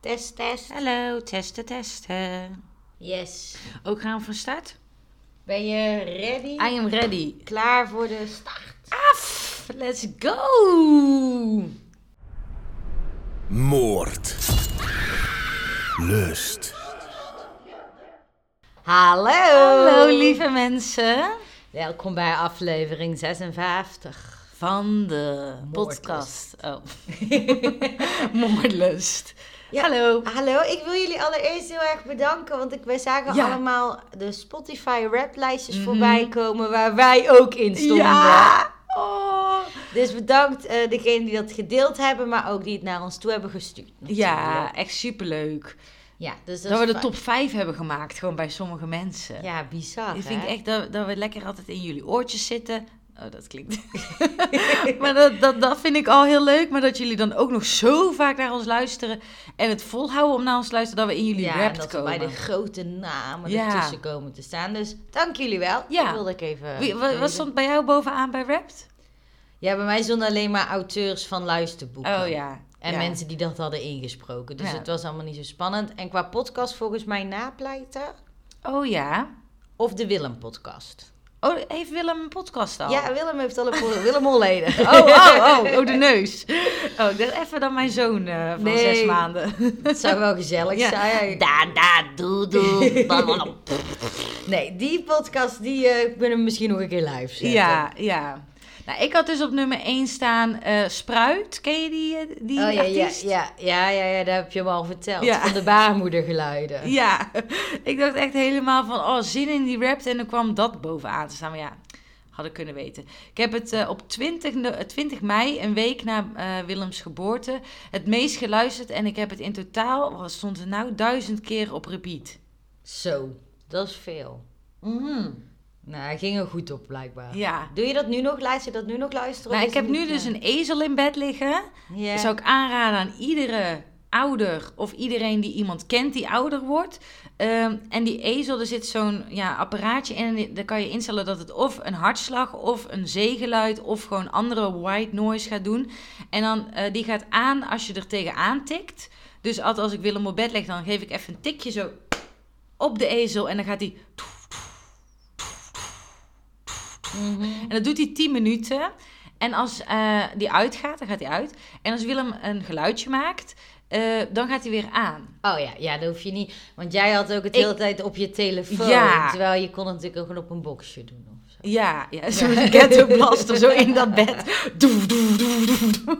Test, test. Hallo, testen, testen. Yes. Ook gaan we van start? Ben je ready? I am ready. Klaar voor de start? Af, let's go! Moord. Lust. Hallo. Hallo lieve mensen Welkom bij aflevering 56. van de Moordlust. podcast. Oh. Moordlust. Ja. Hallo. Hallo, ik wil jullie allereerst heel erg bedanken, want ik, wij zagen Ja. allemaal de Spotify raplijstjes Mhm. voorbij komen waar wij ook in stonden. Ja! Oh. Dus bedankt eh degenen die dat gedeeld hebben, maar ook die het naar ons toe hebben gestuurd. Ja, echt superleuk. ja dus dat, we de top 5 hebben gemaakt, gewoon bij sommige mensen. Ja, bizar. Ik vind hè? echt dat, dat we lekker altijd in jullie oortjes zitten. Oh, dat klinkt. maar dat, dat, dat vind ik al heel leuk. Maar dat jullie dan ook nog zo vaak naar ons luisteren. En het volhouden om naar ons te luisteren dat we in jullie ja, rap komen. bij de grote namen Ja. ertussen komen te staan. Dus dank jullie wel. Ja. Dat wilde ik even... Wie, wat, stond bij jou bovenaan bij Rapt? Ja, bij mij stonden alleen maar auteurs van luisterboeken. Oh ja. En ja. mensen die dat hadden ingesproken. Dus Ja. het was allemaal niet zo spannend. En qua podcast volgens mij napleiten. Oh ja. Of de Willem-podcast. Oh, heeft Willem een podcast al? Ja, Willem heeft al een po- Willem Holleden. Oh, oh, oh, oh, de neus. Oh, ik dacht even dan mijn zoon eh, van Nee. zes maanden. Het zou wel gezellig Ja. zijn. Da, da, doe, doe. Nee, die podcast die eh, kunnen we misschien nog een keer live zetten. Ja, ja. Nou, ik had dus op nummer 1 staan eh, Spruit. Ken je die, eh, die Oh ja, ja, artiest? ja, ja, ja, ja, daar heb je me al verteld. Ja. Van de baarmoedergeluiden. Ja, ik dacht echt helemaal van, oh, zin in die rap. En dan kwam dat bovenaan te staan. Maar ja, had ik kunnen weten. Ik heb het eh, op 20, no- eh, 20 mei, een week na Willems geboorte, het meest geluisterd. En ik heb het in totaal, wat stond er nou, duizend keer op repeat. Zo, dat is veel. Nou, hij ging er goed op blijkbaar. Ja. Doe je dat nu nog? Laat je dat nu nog luisteren? Nou, ik heb nu dus een ezel in bed liggen. Ja. Dat zou ik aanraden aan iedere ouder of iedereen die iemand kent die ouder wordt. Ehm, en die ezel, er zit zo'n ja, apparaatje in. En daar kan je instellen dat het of een hartslag of een zeegeluid of gewoon andere white noise gaat doen. En dan eh, die gaat aan als je er tegenaan tikt. Dus altijd als ik Willem op bed leg, dan geef ik even een tikje zo op de ezel. En dan gaat hij... Mhm. En dat doet hij 10 minuten. En als eh, die uitgaat, dan gaat hij uit. En als Willem een geluidje maakt, eh, dan gaat hij weer aan. Oh ja, ja, dat hoef je niet. Want jij had ook het Ik- hele tijd op je telefoon. Ja. Terwijl je kon het natuurlijk ook gewoon op een boxje doen. Of zo. Ja, ja zo'n ghetto blaster, zo in dat bed. Doe, doe, doe, doe, doe.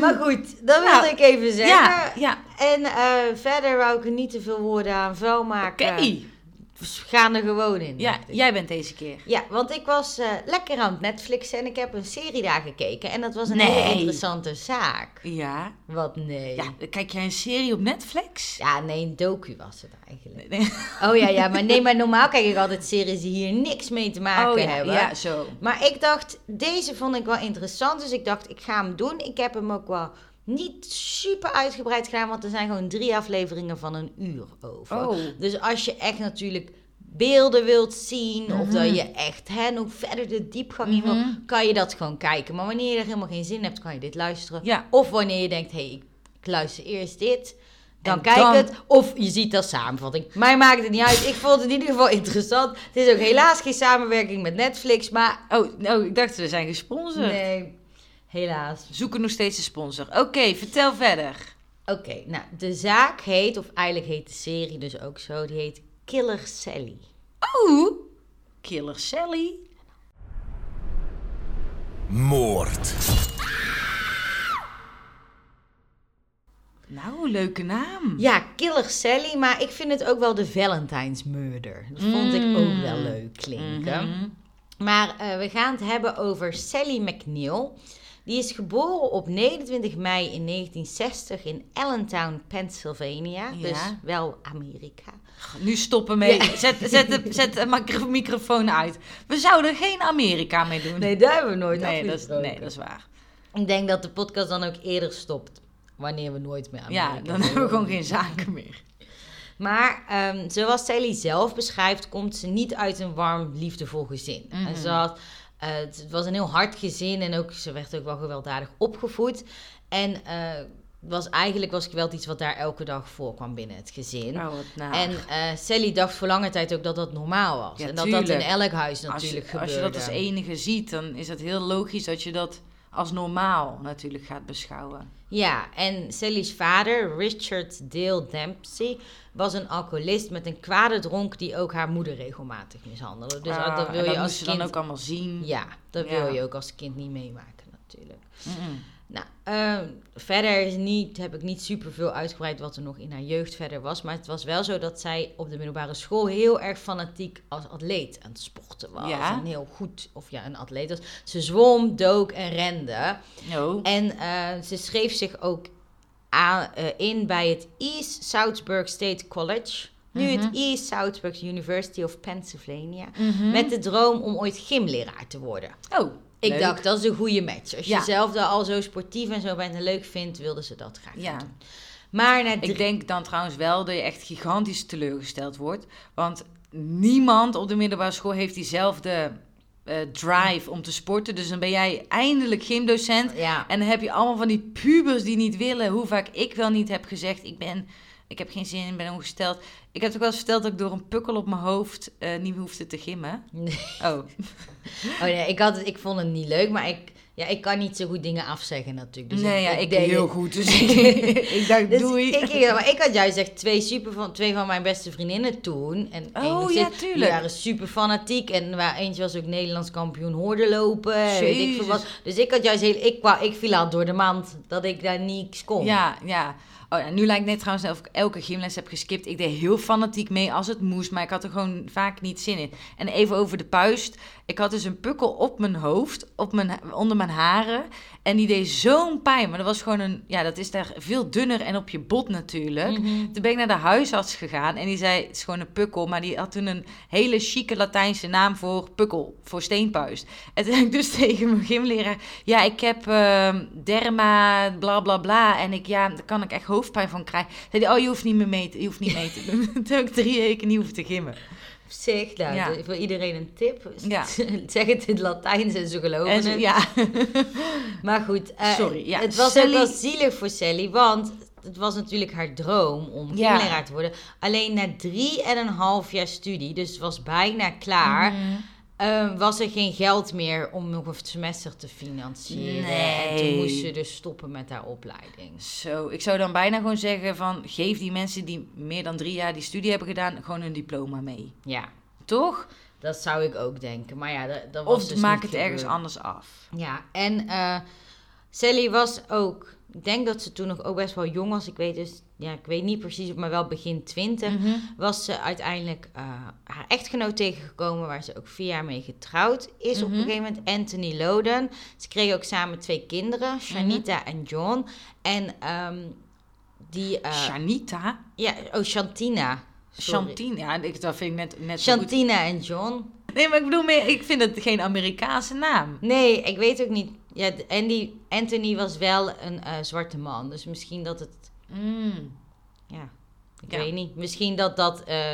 Maar goed, dat wilde Nou, ik even zeggen. Ja, ja. En eh, verder wou ik er niet te veel woorden aan vuil Oké. maken. We gaan er gewoon in. Ja, jij bent deze keer. Ja, want ik was eh, lekker aan het Netflixen en ik heb een serie daar gekeken. En dat was een Nee. hele interessante zaak. Ja. Wat nee. Ja, kijk jij een serie op Netflix? Ja, nee, een docu was het eigenlijk. Nee. Oh ja, ja, maar nee, maar normaal kijk ik altijd series die hier niks mee te maken Oh ja, hebben. ja, zo. Maar ik dacht, deze vond ik wel interessant, dus ik dacht, ik ga hem doen. Ik heb hem ook wel niet super uitgebreid gedaan, want er zijn gewoon drie afleveringen van een uur over. Oh. Dus als je echt natuurlijk beelden wilt zien, of Mhm. dat je echt hè, nog verder de diepgang in wil, Mhm. kan je dat gewoon kijken. Maar wanneer je er helemaal geen zin hebt, kan je dit luisteren. Ja. Of wanneer je denkt, hé, hey, ik, luister eerst dit. Dan En kijk dan- het, of je ziet dat samenvatting. Mij maakt het niet uit. Ik vond het in ieder geval interessant. Het is ook helaas geen samenwerking met Netflix, maar Oh, oh, ik dacht we zijn gesponsord. nee, helaas. Zoeken nog steeds een sponsor. Oké, vertel verder. Oké, nou, de zaak heet, of eigenlijk heet de serie dus ook zo, die heet Killer Sally. Oeh, Killer Sally. Moord. Nou, leuke naam. Ja, Killer Sally, maar ik vind het ook wel de Valentine's Murder. Dat vond ik ook wel leuk klinken. Mhm. Maar eh, we gaan het hebben over Sally McNeil. Die is geboren op 29 mei in 1960 in Allentown, Pennsylvania. Ja. Dus wel Amerika. Nu stoppen mee. Zet, zet, de, zet de micro- microfoon uit. We zouden geen Amerika mee doen. Nee, daar hebben we nooit nee, dat, is, nee dat is waar. Ik denk dat de podcast dan ook eerder stopt. Wanneer we nooit meer Amerika Ja, dan hebben we gewoon geen zaken meer. Maar ehm, zoals Sally zelf beschrijft, komt ze niet uit een warm, liefdevol gezin. Mhm. En ze had, het was een heel hard gezin en ook, ze werd ook wel gewelddadig opgevoed. En eh, was eigenlijk was geweld iets wat daar elke dag voorkwam binnen het gezin. Oh. En eh, Sally dacht voor lange tijd ook dat dat normaal was. Ja, en dat dat in elk huis als, je, natuurlijk gebeurde. als je dat als enige ziet, dan is het heel logisch dat je dat als normaal natuurlijk gaat beschouwen. Ja, en Sally's vader, Richard Dale Dempsey, was een alcoholist met een kwade dronk die ook haar moeder regelmatig mishandelde. Dus Ah, dat wil je als kind... dan ook allemaal zien. Ja, dat Ja. wil je ook als kind niet meemaken natuurlijk. Nou, ehm, verder is niet, heb ik niet super veel uitgebreid wat er nog in haar jeugd verder was. Maar het was wel zo dat zij op de middelbare school heel erg fanatiek als atleet aan het sporten was. Ja. En heel goed, of ja, een atleet was. Ze zwom, dook en rende. Oh. En eh, ze schreef zich ook aan, eh, in bij het East Southburg State College. Nu het Mhm. East Southburg University of Pennsylvania. Mhm. Met de droom om ooit gymleraar te worden. Oh, Ik leuk. dacht, dat is een goede match. Als je zelf daar al zo sportief en zo bent en leuk vindt, wilde ze dat graag Ja. doen. Maar na. Ik denk dan trouwens wel dat je echt gigantisch teleurgesteld wordt. Want niemand op de middelbare school heeft diezelfde eh, drive om te sporten. Dus dan ben jij eindelijk gymdocent. Ja, En dan heb je allemaal van die pubers die niet willen. Hoe vaak ik wel niet heb gezegd, ik ben... Ik heb geen zin in, ben ongesteld. Ik heb toch wel eens verteld dat ik door een pukkel op mijn hoofd eh, niet meer hoefde te gimmen. Nee. Oh, oh nee, ik, had, het- ik vond het niet leuk, maar ik, ja, ik kan niet zo goed dingen afzeggen natuurlijk. Dus nee, ja, ik deed heel het. goed. Dus ik, ik dacht, Dus doei. Ik, ik, maar ik had juist echt twee, super van, twee van mijn beste vriendinnen toen. En Oh, ja, tuurlijk. Die waren super fanatiek. En waar, eentje was ook Nederlands kampioen hoorde lopen. Weet ik veel wat. Dus ik had juist heel... Ik, ik viel al door de mand dat ik daar niks kon. Ja, ja. Oh, nu lijkt net trouwens of ik elke gymles heb geskipt. Ik deed heel fanatiek mee als het moest, maar ik had er gewoon vaak niet zin in. En even over de puist. Ik had dus een pukkel op mijn hoofd, op mijn, onder mijn haren. En die deed zo'n pijn. Maar dat was gewoon een... Ja, dat is daar veel dunner en op je bot natuurlijk. Mhm. Toen ben ik naar de huisarts gegaan en die zei, het is gewoon een pukkel. Maar die had toen een hele chique Latijnse naam voor pukkel, voor steenpuist. En toen zei ik dus tegen mijn gymleraar, ja, ik heb ehm, derma, bla bla bla. En ik, ja, daar kan ik echt hoofdpijn van krijgen. Zei die, oh, je hoeft niet meer mee te, je hoeft niet mee te doen. Toen heb ik drie weken niet hoeven te gimmen. Op zich, nou, Ja. voor iedereen een tip. Ja. zeg het in het Latijns en ze geloven En het. ja, Maar goed, eh, Sorry, ja, het was Sally- ook wel zielig voor Sally, want het was natuurlijk haar droom om Ja. te worden. Alleen na drie en een half jaar studie, dus was bijna klaar, Mhm. Eh, was er geen geld meer om nog een semester te financieren. En toen Nee. moest ze dus stoppen met haar opleiding. Zo, ik zou dan bijna gewoon zeggen van, geef die mensen die meer dan drie jaar die studie hebben gedaan, gewoon hun diploma mee. Ja, Toch? dat zou ik ook denken. Maar ja, dat, dat was Of dus maak het ergens anders af. Ja, en eh, Sally was ook, ik denk dat ze toen nog ook best wel jong was. Ik weet dus, ja, ik weet niet precies, maar wel begin twintig. Mhm. Was ze uiteindelijk eh, haar echtgenoot tegengekomen, waar ze ook vier jaar mee getrouwd is. Op Mhm. een gegeven moment Anthony Loden. Ze kregen ook samen twee kinderen, Shanita en John. En ehm, die, eh, Shanita? ja, oh, Shantina. Sorry. Ja, ik, dat vind ik net, net zo goed. Shantina en John. Nee, maar ik bedoel meer, ik vind het geen Amerikaanse naam. Nee, ik weet ook niet. Ja, Andy, Anthony was wel een eh, zwarte man. Dus misschien dat het. Mm. Ja, ik Ja. weet niet. Misschien dat dat. eh,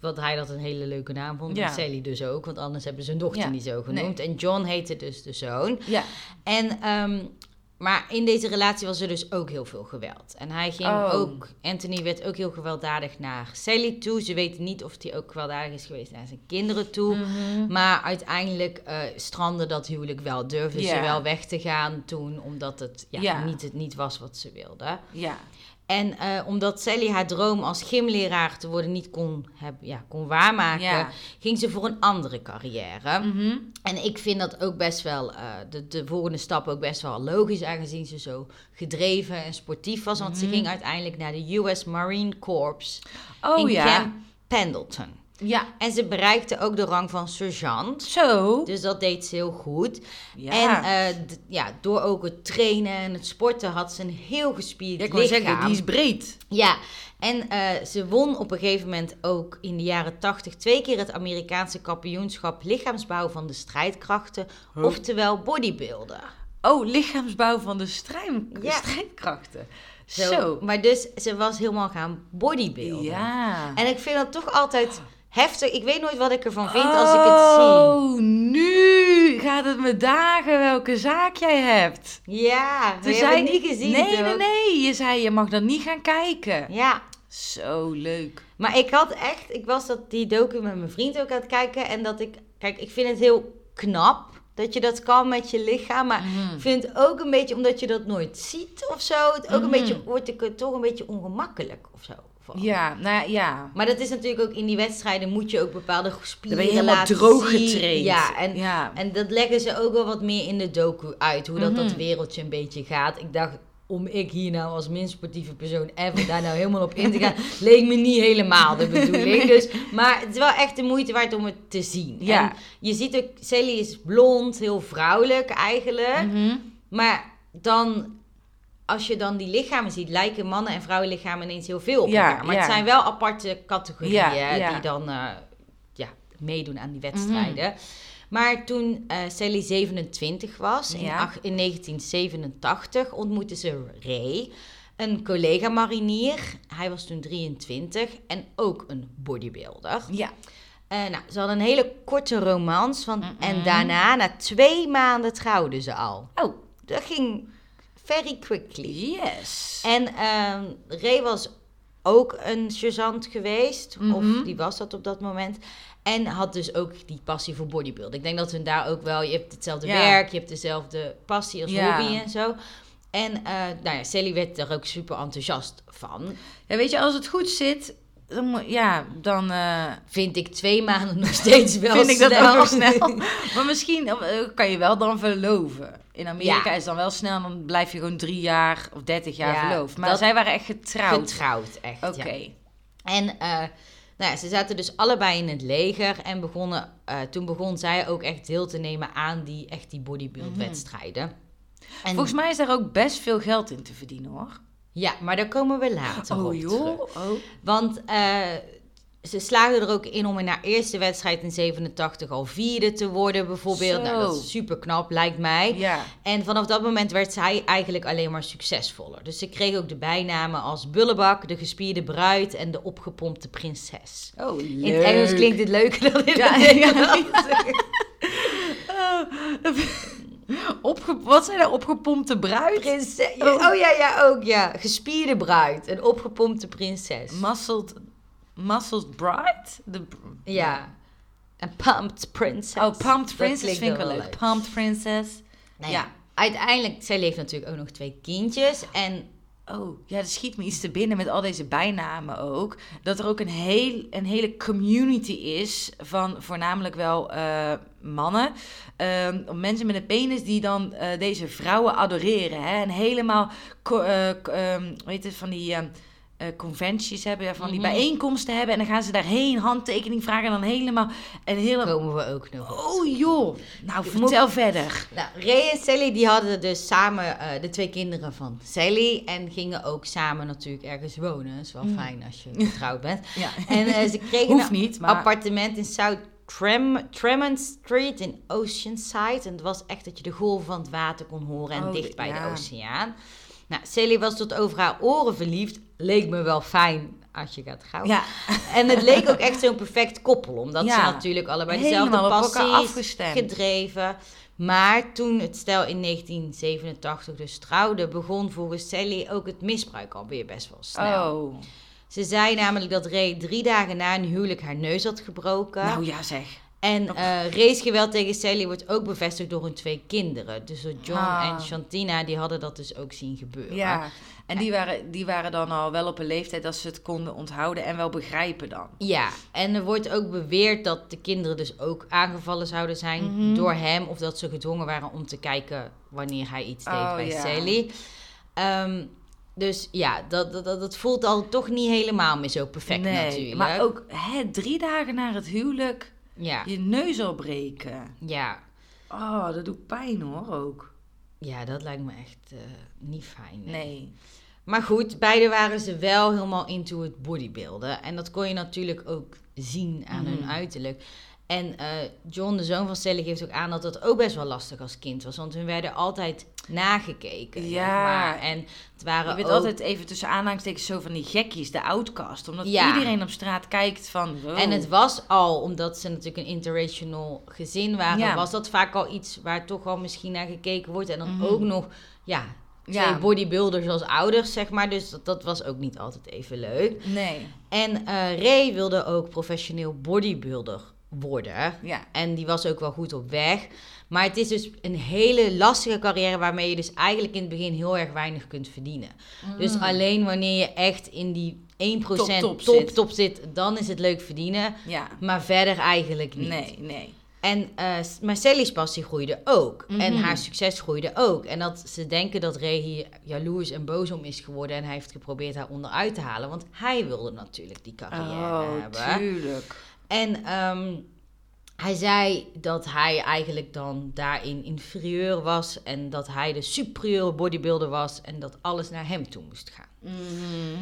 wat hij dat een hele leuke naam vond. Ja. En Sally dus ook. Want anders hebben ze hun dochter Ja. niet zo genoemd. En John heette dus de zoon. Ja. En. ehm, maar in deze relatie was er dus ook heel veel geweld. En hij ging Oh. ook. Anthony werd ook heel gewelddadig naar Sally toe. Ze weten niet of hij ook gewelddadig is geweest naar zijn kinderen toe. Mhm. Maar uiteindelijk eh strandde dat huwelijk wel. Durfde ze wel weg te gaan toen, omdat het ja, Ja. Niet, het niet was wat ze wilde. Ja. En eh, omdat Sally haar droom als gymleraar te worden niet kon, heb, ja, kon waarmaken, Ja. ging ze voor een andere carrière. Mhm. En ik vind dat ook best wel, eh, de, de volgende stap ook best wel logisch, aangezien ze zo gedreven en sportief was. Want ze Mhm. ging uiteindelijk naar de US Marine Corps Oh in ja. Camp Pendleton. Ja. En ze bereikte ook de rang van sergeant. Zo. Dus dat deed ze heel goed. Ja. En eh, ja, door ook het trainen en het sporten had ze een heel gespierd ja, ik wil lichaam. zeggen, die is breed. Ja, en eh, ze won op een gegeven moment ook in de jaren tachtig twee keer het Amerikaanse kampioenschap lichaamsbouw van de strijdkrachten, Huh? oftewel bodybuilder. Oh, lichaamsbouw van de strijd, Ja. strijdkrachten. Zo. Zo. Maar dus ze was helemaal gaan bodybuilden. Ja. En ik vind dat toch altijd heftig. Ik weet nooit wat ik ervan vind als ik het zie. Oh, nu gaat het me dagen welke zaak jij hebt. Ja, Toen zei het niet gezien Nee, nee, nee. Je zei je mag dat niet gaan kijken. Ja, Zo leuk. maar ik had echt... Ik was dat, die docu met mijn vriend ook aan het kijken. En dat ik... Kijk, ik vind het heel knap dat je dat kan met je lichaam. Maar Mhm. ik vind ook een beetje, omdat je dat nooit ziet of zo... Het ook een Mhm. beetje, wordt ik toch een beetje ongemakkelijk of zo. Van. Ja, nou ja. Maar dat is natuurlijk ook in die wedstrijden moet je ook bepaalde Dan spieren ben je helemaal droog zien. getraind. Ja, en, ja. en dat leggen ze ook wel wat meer in de docu uit. Hoe dat, dat Mhm. wereldje een beetje gaat. Ik dacht, om ik hier nou als minst sportieve persoon ever daar nou helemaal op in te gaan, leek me niet helemaal de bedoeling. Dus, maar het is wel echt de moeite waard om het te zien. Ja. En je ziet ook, Sally is blond, heel vrouwelijk eigenlijk. Mhm. Maar dan, als je dan die lichamen ziet, lijken mannen en vrouwenlichamen ineens heel veel op Ja, elkaar. Maar ja. het zijn wel aparte categorieën Ja, die dan eh, ja, meedoen aan die wedstrijden. Maar toen eh Sally 27 was, in, ach- in 1987, ontmoette ze Ray, een collega marinier. Hij was toen 23 en ook een bodybuilder. Ja. Eh, nou, ze hadden een hele korte romance. Van. En daarna, na twee maanden, trouwden ze al. Oh, Dat ging very quickly. yes. En ehm Ray was ook een sergeant geweest. Of Mhm. die was dat op dat moment. En had dus ook die passie voor bodybuilding. Ik denk dat hun daar ook wel... Je hebt hetzelfde Ja. werk, je hebt dezelfde passie als Ja. hobby en zo. En eh, nou ja, Sally werd er ook super enthousiast van. Ja, weet je, als het goed zit, dan, ja, dan eh, Vind ik twee maanden nog steeds wel vind ik dat nog snel. Maar misschien eh, kan je wel dan verloven. In Amerika Ja. is dan wel snel, dan blijf je gewoon drie jaar of dertig jaar Ja, verloofd. Maar zij waren echt getrouwd. Getrouwd, echt. Oké. ja. En eh, nou ja, ze zaten dus allebei in het leger en begonnen, toen begon zij ook echt deel te nemen aan die, echt die bodybuild wedstrijden. En, Mhm. Volgens mij is daar ook best veel geld in te verdienen hoor. Ja, maar daar komen we later op terug. Oh. Want eh, ze slaagden er ook in om in haar eerste wedstrijd in 87 al vierde te worden bijvoorbeeld. Nou, dat is super knap, lijkt mij. Ja. En vanaf dat moment werd zij eigenlijk alleen maar succesvoller. Dus ze kreeg ook de bijnamen als Bullebak, de gespierde bruid en de opgepompte prinses. Oh, leuk. In het Engels klinkt dit leuker dan in Ja, het Nederlands. Opge wat zijn er opgepompte bruid? Prinses. Oh. Oh. ja, ja, ook ja. Gespierde bruid, een opgepompte prinses. Muscled, muscled bride? De, ja. Een pumped princess. oh, pumped princess vind ik wel wel leuk. Pumped princess. Nou Ja. ja. Uiteindelijk, zij leeft natuurlijk ook nog twee kindjes. En Oh, ja, er schiet me iets te binnen met al deze bijnamen ook. Dat er ook een, heel, een hele community is van voornamelijk wel eh, mannen. ehm, mensen met een penis die dan eh, deze vrouwen adoreren. Hè? En helemaal, ehm, hoe heet het, van die eh, conventies hebben, van die Mhm. bijeenkomsten hebben. En dan gaan ze daarheen, handtekening vragen en dan helemaal... Een hele... komen we ook nog. Oh joh, nou vertel verder. Nou, Ray en Sally die hadden dus samen eh, de twee kinderen van Sally. En gingen ook samen natuurlijk ergens wonen. Dat is wel Mm. fijn als je getrouwd bent. Ja. En eh, ze kregen een niet, maar... appartement in South Trem Tremont Street in Oceanside. En het was echt dat je de golven van het water kon horen en Oh, dicht bij ja. de oceaan. Nou, Sally was tot over haar oren verliefd. Leek me wel fijn als je gaat trouwen. Ja, En het leek ook echt zo'n perfect koppel. Omdat Ja. ze natuurlijk allebei dezelfde passies gedreven. Maar toen het stel in 1987 dus trouwde, begon volgens Sally ook het misbruik alweer best wel snel. Oh. Ze zei namelijk dat Ray drie dagen na een huwelijk haar neus had gebroken. Nou ja, zeg. En uh, Ray's geweld tegen Sally wordt ook bevestigd door hun twee kinderen. Dus John Ah. en Shantina, die hadden dat dus ook zien gebeuren. Ja, en die waren, die waren dan al wel op een leeftijd dat ze het konden onthouden en wel begrijpen dan. Ja, en er wordt ook beweerd dat de kinderen dus ook aangevallen zouden zijn Mhm. door hem. Of dat ze gedwongen waren om te kijken wanneer hij iets deed Oh, bij ja. Sally. Ehm, dus ja, dat, dat, dat, voelt al toch niet helemaal meer zo perfect natuurlijk. maar ook hè, drie dagen na het huwelijk Ja, je neus al breken. ja, Oh, dat doet pijn hoor ook. ja, dat lijkt me echt eh, niet fijn. nee. Nee. Maar goed, beide waren ze wel helemaal into het bodybuilden. En dat kon je natuurlijk ook zien aan hun Mhm. uiterlijk. En eh, John, de zoon van Sally, geeft ook aan dat dat ook best wel lastig als kind was. Want hun werden altijd nagekeken. Ja. maar. En het waren Je bent ook... altijd even tussen aanhalingstekens zo van die gekkies, de outcast. Omdat Ja. iedereen op straat kijkt van... wow. En het was al, omdat ze natuurlijk een interracial gezin waren, Ja. was dat vaak al iets waar toch al misschien naar gekeken wordt. En dan Mhm. ook nog, ja, twee Ja. bodybuilders als ouders, zeg maar. Dus dat, dat was ook niet altijd even leuk. Nee, En eh Ray wilde ook professioneel bodybuilder worden. ja. En die was ook wel goed op weg. Maar het is dus een hele lastige carrière waarmee je dus eigenlijk in het begin heel erg weinig kunt verdienen. Dus alleen wanneer je echt in die 1% top, Top, top, top zit. dan is het leuk verdienen. Ja, Maar verder eigenlijk niet. nee, nee. En, eh maar Sally's passie groeide ook. En Mhm. haar succes groeide ook. En dat ze denken dat Ray hier jaloers en boos om is geworden. En hij heeft geprobeerd haar onderuit te halen. Want hij wilde natuurlijk die carrière Oh, hebben. tuurlijk. En ehm, hij zei dat hij eigenlijk dan daarin inferieur was. En dat hij de superieure bodybuilder was. En dat alles naar hem toe moest gaan. Mhm.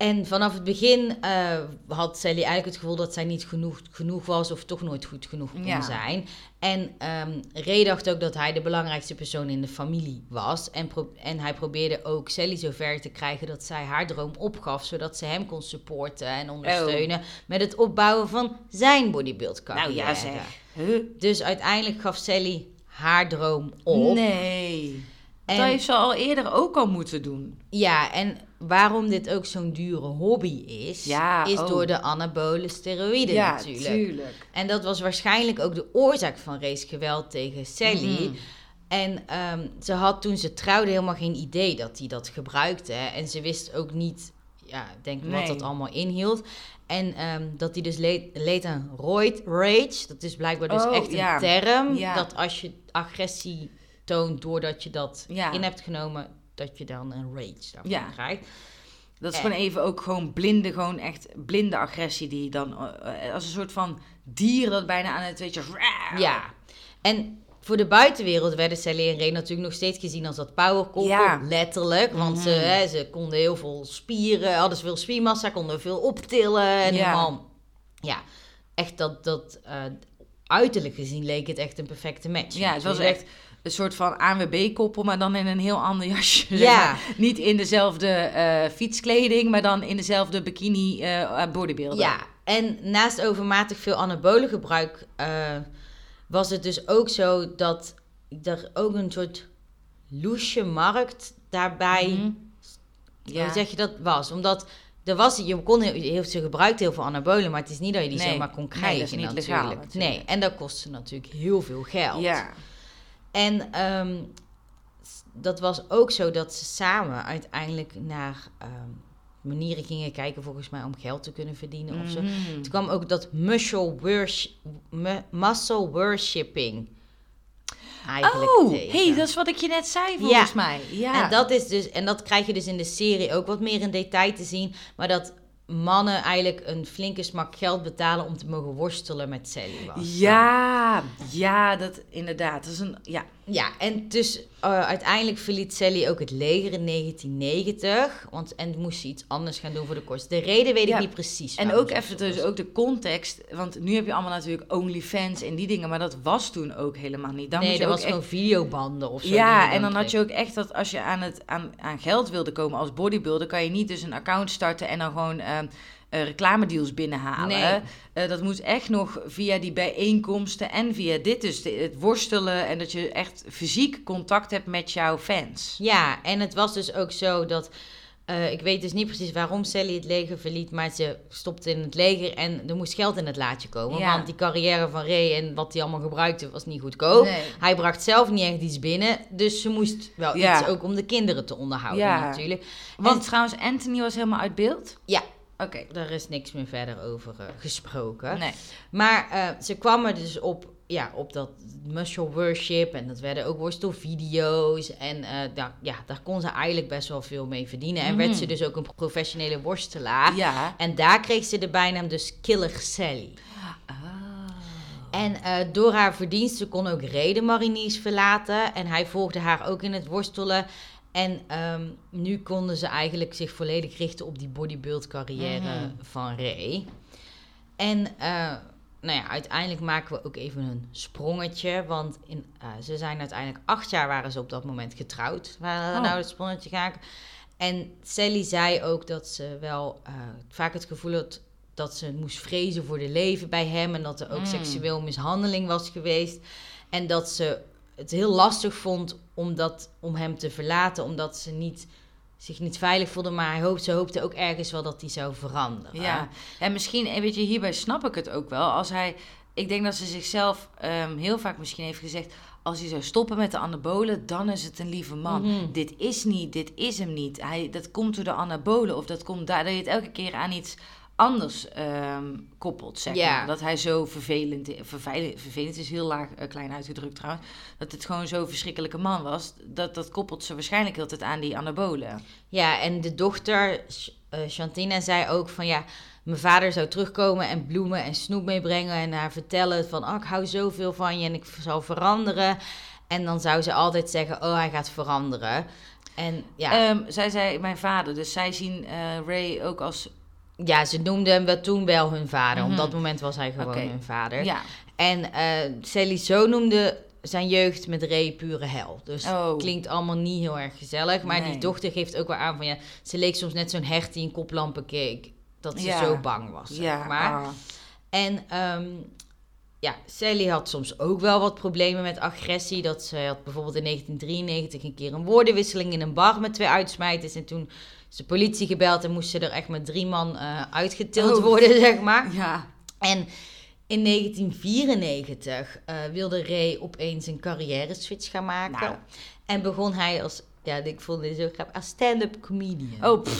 En vanaf het begin eh, had Sally eigenlijk het gevoel dat zij niet genoeg, genoeg was of toch nooit goed genoeg kon Ja. zijn. En ehm Ray dacht ook dat hij de belangrijkste persoon in de familie was. En, en hij probeerde ook Sally zover te krijgen dat zij haar droom opgaf, zodat ze hem kon supporten en ondersteunen met het opbouwen van zijn bodybuild Oh. Nou ja, zeg. Huh? Dus uiteindelijk gaf Sally haar droom op. Nee. En- Dat heeft ze al eerder ook al moeten doen. Ja, en waarom dit ook zo'n dure hobby is, Ja, is oh. door de anabole steroïden ja, natuurlijk. tuurlijk. En dat was waarschijnlijk ook de oorzaak van racegeweld tegen Sally. Mhm. En ehm, ze had toen ze trouwde helemaal geen idee dat hij dat gebruikte. En ze wist ook niet, ja, denk wat dat allemaal inhield. En ehm, dat hij dus leed, leed aan roid rage. Dat is blijkbaar dus Oh, echt een ja. term. Dat als je agressie toont doordat je dat Ja. in hebt genomen, dat je dan een rage daarvan Ja. krijgt. Dat is gewoon even ook gewoon blinde, gewoon echt blinde agressie die je dan eh, als een soort van dier dat bijna aan het weet je. Ja. En voor de buitenwereld werden Sally en Ray natuurlijk nog steeds gezien als dat powerkoppel. Ja. Letterlijk. Want ze, Mhm. hè, ze konden heel veel spieren, hadden ze veel spiermassa, konden veel optillen. En Ja. helemaal, ja, echt dat, dat eh, uiterlijk gezien leek het echt een perfecte match. Ja, het was echt een soort van ANWB-koppel, maar dan in een heel ander jasje. zeg Ja. maar. Niet in dezelfde eh, fietskleding, maar dan in dezelfde bikini eh bodybuilder. Ja, en naast overmatig veel anabolen gebruik was het dus ook zo dat er ook een soort loesje markt daarbij Mhm. Hoe zeg je dat was? Omdat er was, je kon heel, heel- ze gebruikte heel veel anabolen, maar het is niet dat je die Nee. zomaar kon Nee, krijgen dat is niet natuurlijk. legaal natuurlijk. Nee, en dat kostte natuurlijk heel veel geld. Ja. En ehm, dat was ook zo dat ze samen uiteindelijk naar ehm, manieren gingen kijken, volgens mij, om geld te kunnen verdienen of zo. Mhm. Toen kwam ook dat muscle, worship, mu- muscle worshipping eigenlijk Oh, tegen. hey, dat is wat ik je net zei volgens Ja. mij. Ja. En dat is dus, en dat krijg je dus in de serie ook wat meer in detail te zien. Maar dat mannen eigenlijk een flinke smak geld betalen om te mogen worstelen met was. Ja, ja, dat inderdaad. Dat is een, ja. Ja, en dus eh, uiteindelijk verliet Sally ook het leger in 1990. Want, en moest ze iets anders gaan doen voor de kost. De reden weet ik niet precies. En ook even dus ook de context. Want nu heb je allemaal natuurlijk OnlyFans en die dingen. Maar dat was toen ook helemaal niet. Dan nee, dat was echt gewoon videobanden of zo. Ja, en dan had je ook echt dat als je aan, het, aan, aan geld wilde komen als bodybuilder, kan je niet dus een account starten en dan gewoon ehm, eh, reclamedeals binnenhalen. Nee. Eh, dat moet echt nog via die bijeenkomsten en via dit dus, de- het worstelen en dat je echt fysiek contact hebt met jouw fans. Ja, en het was dus ook zo dat. eh, ik weet dus niet precies waarom Sally het leger verliet, maar ze stopte in het leger en er moest geld in het laadje komen. Ja. Want die carrière van Ray en wat hij allemaal gebruikte was niet goedkoop. Nee. Hij bracht zelf niet echt iets binnen, dus ze moest wel Ja. iets ook om de kinderen te onderhouden Ja. natuurlijk. Want En- trouwens, Anthony was helemaal uit beeld? Ja. Oké. Daar is niks meer verder over eh, gesproken. Nee. Maar eh, ze kwamen dus op, ja, op dat muscle worship. En dat werden ook worstelvideo's. En eh, daar, ja, daar kon ze eigenlijk best wel veel mee verdienen. En werd ze dus ook een professionele worstelaar. Ja. En daar kreeg ze de bijnaam dus Killer Sally. Ah. En door haar verdiensten kon ook Ray mariniers verlaten. En hij volgde haar ook in het worstelen. En ehm, nu konden ze eigenlijk zich volledig richten op die bodybuild carrière Mhm. van Ray. En eh, nou ja, uiteindelijk maken we ook even een sprongetje. Want in, eh, ze zijn uiteindelijk acht jaar waren ze op dat moment getrouwd. Waren Oh. nou het sprongetje gaan. En Sally zei ook dat ze wel eh, vaak het gevoel had dat ze moest vrezen voor de leven bij hem. En dat er ook Mm. seksueel mishandeling was geweest. En dat ze het heel lastig vond om, dat, om hem te verlaten. Omdat ze niet, zich niet veilig voelde. Maar hij hoopte, ze hoopte ook ergens wel dat hij zou veranderen. Ja, en misschien, en weet je, hierbij snap ik het ook wel. Als hij, ik denk dat ze zichzelf ehm, heel vaak misschien heeft gezegd... als hij zou stoppen met de anabolen, dan is het een lieve man. Mhm. Dit is niet, dit is hem niet. Hij, dat komt door de anabolen of dat komt daar... dat je het elke keer aan iets anders ehm, koppelt, zeg Ja. maar. Dat hij zo vervelend, vervelend, vervelend is heel laag, eh, klein uitgedrukt trouwens... dat het gewoon zo'n verschrikkelijke man was. Dat, dat koppelt ze waarschijnlijk altijd aan die anabolen. Ja, en de dochter, Ch- eh, Chantina, zei ook van ja, mijn vader zou terugkomen en bloemen en snoep meebrengen en haar vertellen van oh, ik hou zoveel van je en ik zal veranderen. En dan zou ze altijd zeggen, oh, hij gaat veranderen. En ja, Ehm, zij zei mijn vader, dus zij zien eh, Ray ook als... ja ze noemden hem wel toen wel hun vader. Mhm. Op dat moment was hij gewoon hun vader. Ja, En eh Sally zo noemde zijn jeugd met Ray pure hel. Dus Oh. klinkt allemaal niet heel erg gezellig. Maar Nee. die dochter geeft ook wel aan van ja, ze leek soms net zo'n hert die in koplampen keek. Dat ze Ja. zo bang was. Zeg ja. maar. ah. En ehm, ja, Sally had soms ook wel wat problemen met agressie. Dat ze had bijvoorbeeld in 1993 een keer een woordenwisseling in een bar met twee uitsmijters. En toen de politie gebeld en moest ze er echt met drie man eh, uitgetild Oh. worden, zeg maar. Ja. En in 1994 eh, wilde Ray opeens een carrière switch gaan maken. Nou. En begon hij als, ja, ik vond dit zo grappig, als stand-up comedian. Oh.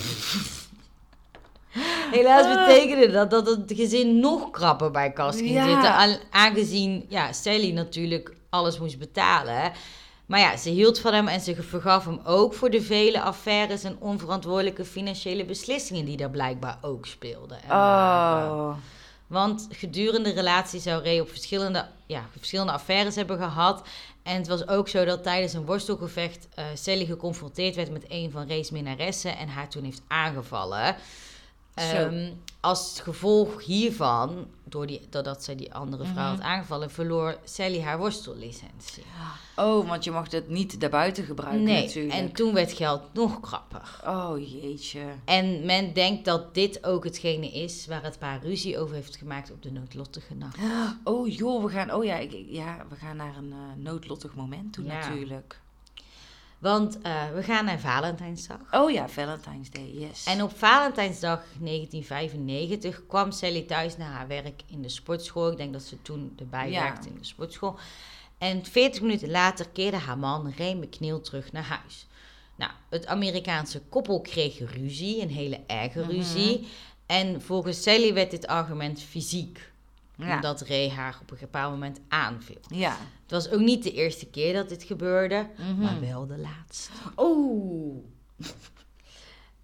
Helaas betekende dat dat het gezin nog krapper bij kast ging Ja. zitten. aan- Aangezien ja, Sally natuurlijk alles moest betalen. Maar ja, ze hield van hem en ze vergaf hem ook voor de vele affaires en onverantwoordelijke financiële beslissingen die daar blijkbaar ook speelden. en oh. Want gedurende de relatie zou Ray op verschillende, ja, verschillende affaires hebben gehad. En het was ook zo dat tijdens een worstelgevecht eh Sally geconfronteerd werd met een van Ray's minnaressen en haar toen heeft aangevallen. Ehm, als gevolg hiervan, door die, doordat zij die andere vrouw Mhm. had aangevallen, verloor Sally haar worstellicentie. oh, want je mocht het niet daarbuiten gebruiken nee, natuurlijk. en toen werd geld nog krapper. Oh, jeetje. En men denkt dat dit ook hetgene is waar het paar ruzie over heeft gemaakt op de noodlottige nacht. Oh joh, we gaan, oh ja, ik, ik- ja, we gaan naar een eh, noodlottig moment toe Ja. natuurlijk. Want eh, we gaan naar Valentijnsdag. Oh ja, Valentine's Day, yes. En op Valentijnsdag 1995 kwam Sally thuis naar haar werk in de sportschool. Ik denk dat ze toen erbij Ja. werkte in de sportschool. En 40 minuten later keerde haar man Ray McNeil terug naar huis. Nou, het Amerikaanse koppel kreeg ruzie, een hele erge Mhm. ruzie. En volgens Sally werd dit argument fysiek. Ja. Omdat Ray haar op een bepaald moment aanviel. ja. Het was ook niet de eerste keer dat dit gebeurde, Mhm. maar wel de laatste. Oh.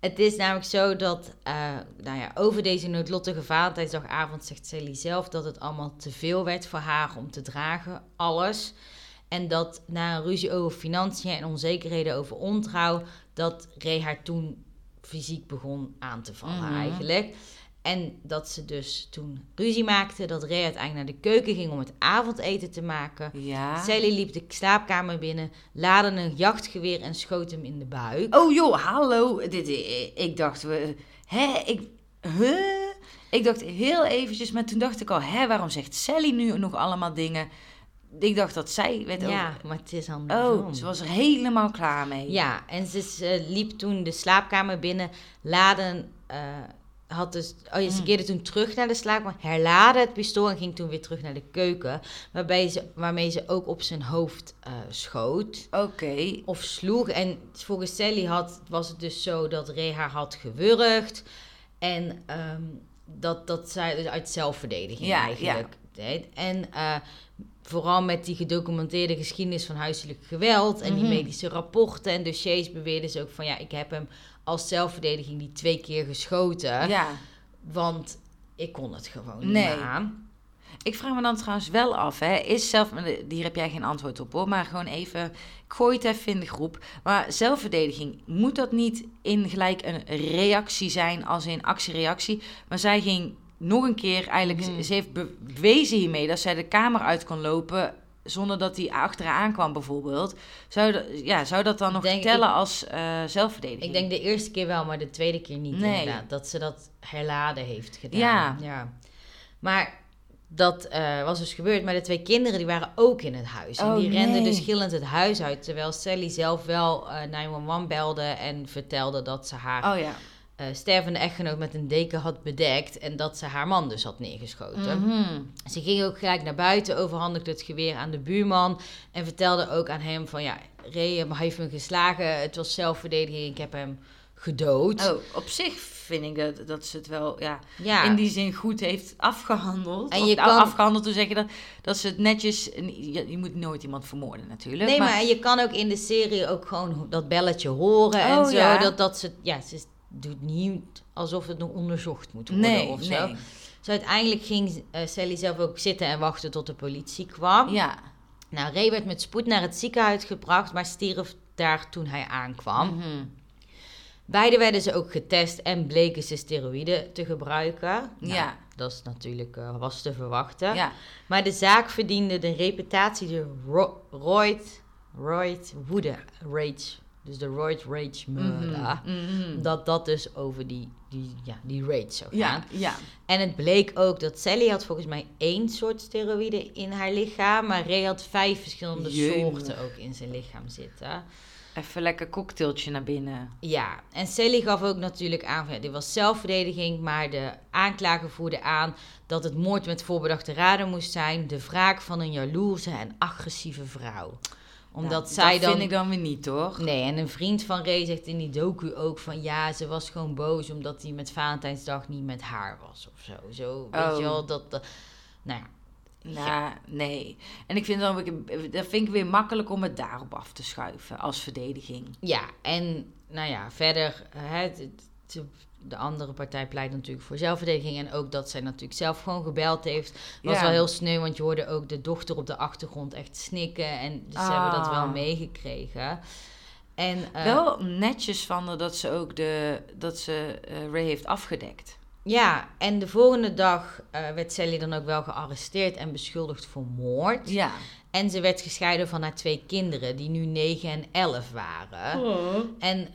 Het is namelijk zo dat, eh, nou ja, over deze noodlottige Valentijnsdagavond zegt Sally zelf dat het allemaal te veel werd voor haar om te dragen, alles. En dat na een ruzie over financiën en onzekerheden over ontrouw, dat Ray haar toen fysiek begon aan te vallen Mhm. eigenlijk. En dat ze dus toen ruzie maakte, dat Ray uiteindelijk naar de keuken ging om het avondeten te maken. Ja. Sally liep de slaapkamer binnen, laadde een jachtgeweer en schoot hem in de buik. Oh joh, hallo. Dit, ik dacht, we, hè, ik, huh? Ik dacht heel eventjes, maar toen dacht ik al, hè, waarom zegt Sally nu nog allemaal dingen? Ik dacht dat zij werd Ja, over... maar het is andersom. Oh, ze was er helemaal klaar mee. Ja, en ze ze liep toen de slaapkamer binnen, laden, eh, had dus, oh ja, ze Mm. keerde toen terug naar de slaapkamer, herlaadde het pistool en ging toen weer terug naar de keuken, waarbij ze, waarmee ze ook op zijn hoofd eh, schoot Oké. of sloeg. En volgens Sally had, was het dus zo dat Ray haar had gewurgd en ehm, dat, dat zij dus uit zelfverdediging Ja, eigenlijk deed. En eh, vooral met die gedocumenteerde geschiedenis van huiselijk geweld en die Mhm. medische rapporten en dossiers beweerden ze ook van ja, ik heb hem als zelfverdediging die twee keer geschoten, Ja. want ik kon het gewoon niet Nee. meer aan. Ik vraag me dan trouwens wel af, hè, is zelf, hier heb jij geen antwoord op hoor, maar gewoon even, ik gooi het even in de groep. Maar zelfverdediging, moet dat niet in gelijk een reactie zijn als in actie-reactie? Maar zij ging nog een keer eigenlijk... Mhm. Ze heeft bewezen hiermee dat zij de kamer uit kon lopen... zonder dat hij achter haar aankwam bijvoorbeeld. Zou, dat- ja, zou dat dan nog Denk tellen als eh, zelfverdediging? Ik denk de eerste keer wel, maar de tweede keer niet Nee. inderdaad. Dat ze dat herladen heeft gedaan. Ja. ja. Maar dat eh, was dus gebeurd. Maar de twee kinderen die waren ook in het huis. En Oh, die renden dus gillend het huis uit. Terwijl Sally zelf wel eh 911 belde en vertelde dat ze haar Oh ja. Eh, stervende echtgenoot met een deken had bedekt. En dat ze haar man dus had neergeschoten. Mhm. Ze ging ook gelijk naar buiten, overhandigde het geweer aan de buurman. En vertelde ook aan hem van ja, Ray heeft me geslagen. Het was zelfverdediging, ik heb hem gedood. Oh, op zich vind ik dat, dat ze het wel ja, ja, in die zin goed heeft afgehandeld. En je nou, kan- afgehandeld, hoe zeg je dat? Dat ze het netjes... Je, je moet nooit iemand vermoorden natuurlijk. nee, maar, je kan ook in de serie ook gewoon dat belletje horen en Oh, zo. ja. Dat, dat ze, ja, ze doet niet alsof het nog onderzocht moet worden nee, of zo. nee. Dus uiteindelijk ging eh, Sally zelf ook zitten en wachten tot de politie kwam. Ja. Nou, Ray werd met spoed naar het ziekenhuis gebracht, maar stierf daar toen hij aankwam. Mhm. Beide werden ze ook getest en bleken ze steroïden te gebruiken. Nou, Ja. Dat is natuurlijk eh, was te verwachten. Ja. Maar de zaak verdiende de reputatie de Ro Royd, Royd Woede Rage. Dus de Royd Rage murder. Mhm. Mhm. Dat dat dus over die, die, ja, die rage zou gaan. Ja, ja. En het bleek ook dat Sally had volgens mij één soort steroïden in haar lichaam. Maar Ray had vijf verschillende soorten ook in zijn lichaam zitten. Even lekker cocktailtje naar binnen. Ja, en Sally gaf ook natuurlijk aan, van, ja, dit was zelfverdediging, maar de aanklager voerde aan dat het moord met voorbedachte raden moest zijn, de wraak van een jaloerse en agressieve vrouw. Omdat Nou, zij dat dan... vind ik dan weer niet, toch? Nee, en een vriend van Ray zegt in die docu ook van ja, ze was gewoon boos omdat hij met Valentijnsdag niet met haar was of zo. Zo, weet Oh. je wel, dat... dat nou ja, Nou, nee. En ik vind dan, dat vind ik weer makkelijk om het daarop af te schuiven als verdediging. Ja, en nou ja, verder, hè, de andere partij pleit natuurlijk voor zelfverdediging. En ook dat zij natuurlijk zelf gewoon gebeld heeft. Was Ja. wel heel sneu, want je hoorde ook de dochter op de achtergrond echt snikken. En dus ze hebben dat wel Ah. meegekregen. En, eh, Wel netjes van haar dat ze ook de, dat ze eh, Ray heeft afgedekt. Ja, en de volgende dag eh, werd Sally dan ook wel gearresteerd en beschuldigd voor moord. Ja. En ze werd gescheiden van haar twee kinderen, die nu 9 en 11 waren. En